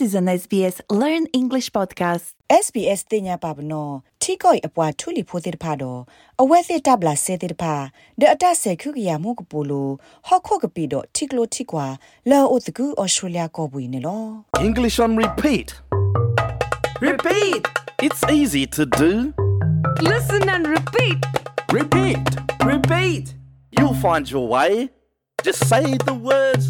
This is an SBS Learn English podcast. SBS တင်ညာပါဘနော်ထီကိုအပွားထူလီဖိုတဲ့ဖာတော့အဝဲစစ်တပ်လာစေတဲ့ဖာဒအတဆေခုကရမှုကပူလိုဟော့ခုကပီတော့ထီကလိုထီကွာလောအိုတကူဩစတြေးလျကောပွေနေလော English on repeat. Repeat! It's easy to do. Listen and repeat. Repeat! Repeat! You'll find your way. Just say the words.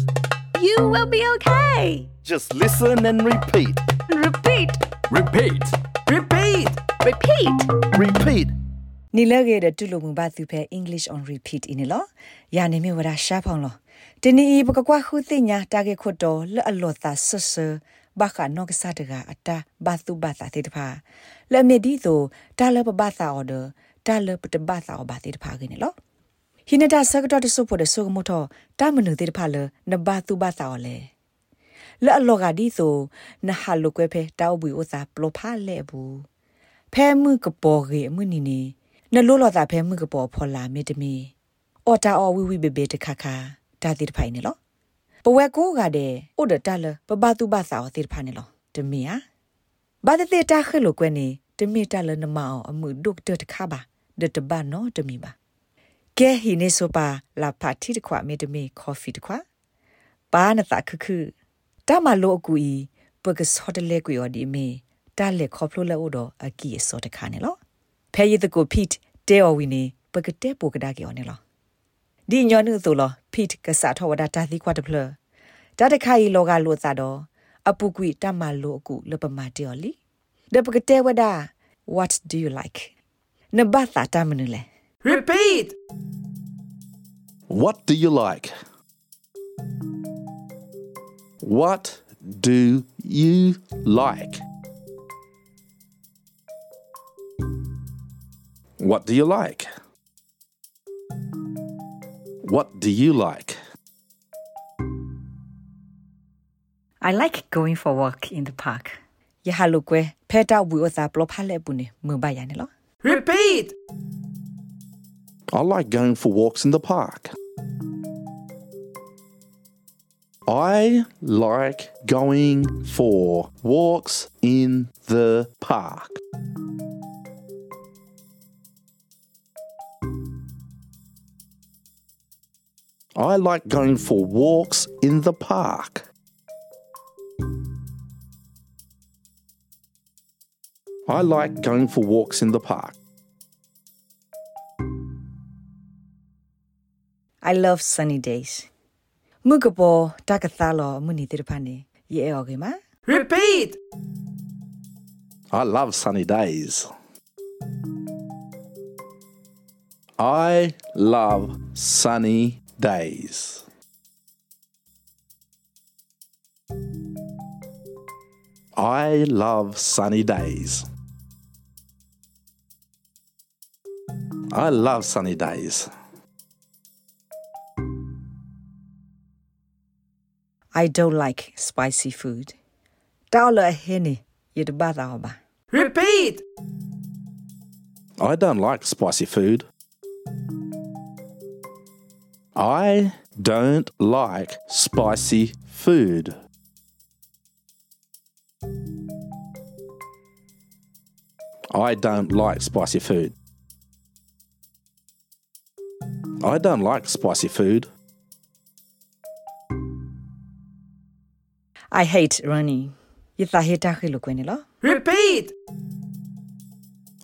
You will be okay. Just listen and repeat. Repeat. Repeat! Repeat! Repeat. Repeat. နီလကေတဲ့တူလိုမှုပါသူဖဲ English on repeat အင်းလောယာနေမြဝရရှာဖောင်းလောတနီဤပကကွာခုသိညာတာကေခွတ်တော်လအလောတာဆဆဘာခနောကစားတကအတာဘာသူဘာသာတေတဖာလမေဒီတိုတာလပဘာသာအော်ဒတာလပတဘာသာအော်ဘာတေတဖာကိနေလောဟိနတာဆကတော့တဆုဖို့တဲ့ဆုကမထောတာမနုတေတဖာလနဘာသူဘာသာအော်လေ လအလောကဒီဆိုနဟာလုကွဲဖဲတောက်ဘူးဥစားပလိုဖာလဲဘူးဖဲမှုကပေါ်ကေမှုနီနီနလိုလောတာဖဲမှုကပေါ်ဖော်လာမေတမီအော်တာအော်ဝီဝီဘေဘေတခါခါဒါတိတဖိုင်နေလောပဝဲကိုကတဲ့ဥဒတလပပတူဘာသာတိတဖာနေလောတမီယာဘာတတေတာခလုကွဲနေတမီတလနမောင်အမှုဒုတ်တတခါပါဒတဘာနော်တမီပါကဲဟိနေဆိုပါလာပါတီတခွမေတမီကော်ဖီတခွပါနတာခခု တာမလိုအကူဤပကစောတလေကွေော်ဒီမီတာလေခေါဖလိုလေဥတော်အကီအစောတခါနေလောဖဲရတကိုဖိတ်တဲော်ဝီနေပကတဲ့ပိုကဒါကေော်နေလောဒီညောနုဆိုလောဖိတ်ကစားထောဝဒတာသီခွတ်တဖလတာတခိုင်လောကလို့သာတော့အပုကွေတမလိုအကူလပမာတေော်လီဒပကတဲ့ဝဒ what do you like နဘတာတမနလေ Repeat! What do you like? What do you like? What do you like? What do you like? I like going for a walk in the park. Yahalukwe, peta wiwatha blopalepune. Repeat! I like going for walks in the park. I like going for walks in the park. I like going for walks in the park. I like going for walks in the park. I love sunny days มึกบอตักตาลอมุนีติรพันเนเยออกมา Repeat! I love sunny days. I love sunny days. I love sunny days. I love sunny days. I don't like spicy food. Repeat! I don't like spicy food. I don't like spicy food. I don't like spicy food. I don't like spicy food. I hate running. Repeat!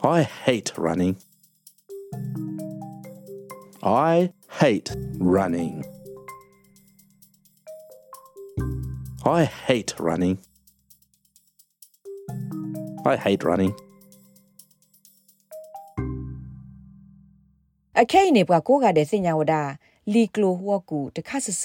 I hate running. I hate running. I hate running. I hate running. A cane, Wakoga de Sinawada, Lee Glow Waku, the Cassis,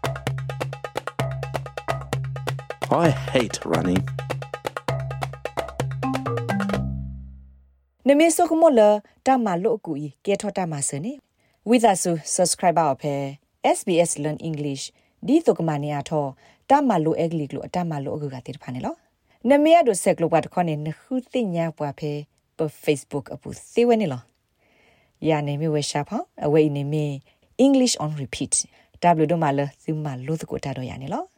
I hate running. Neme so kumola tama lo ku i ke tho tama se ne. With us subscriber phe SBS Learn English di to kama ne a tho tama lo egli lo tama lo ku ga te pha ne lo. Neme ya do sek lo ba tho ne ne hu ti nya bwa phe pe Facebook apu se we ne lo. Ya ne mi we sha pha away ne mi English on repeat. W do mala thuma lo ko ta do ya ne lo.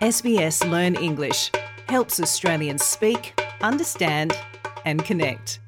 SBS Learn English helps Australians speak, understand, and connect.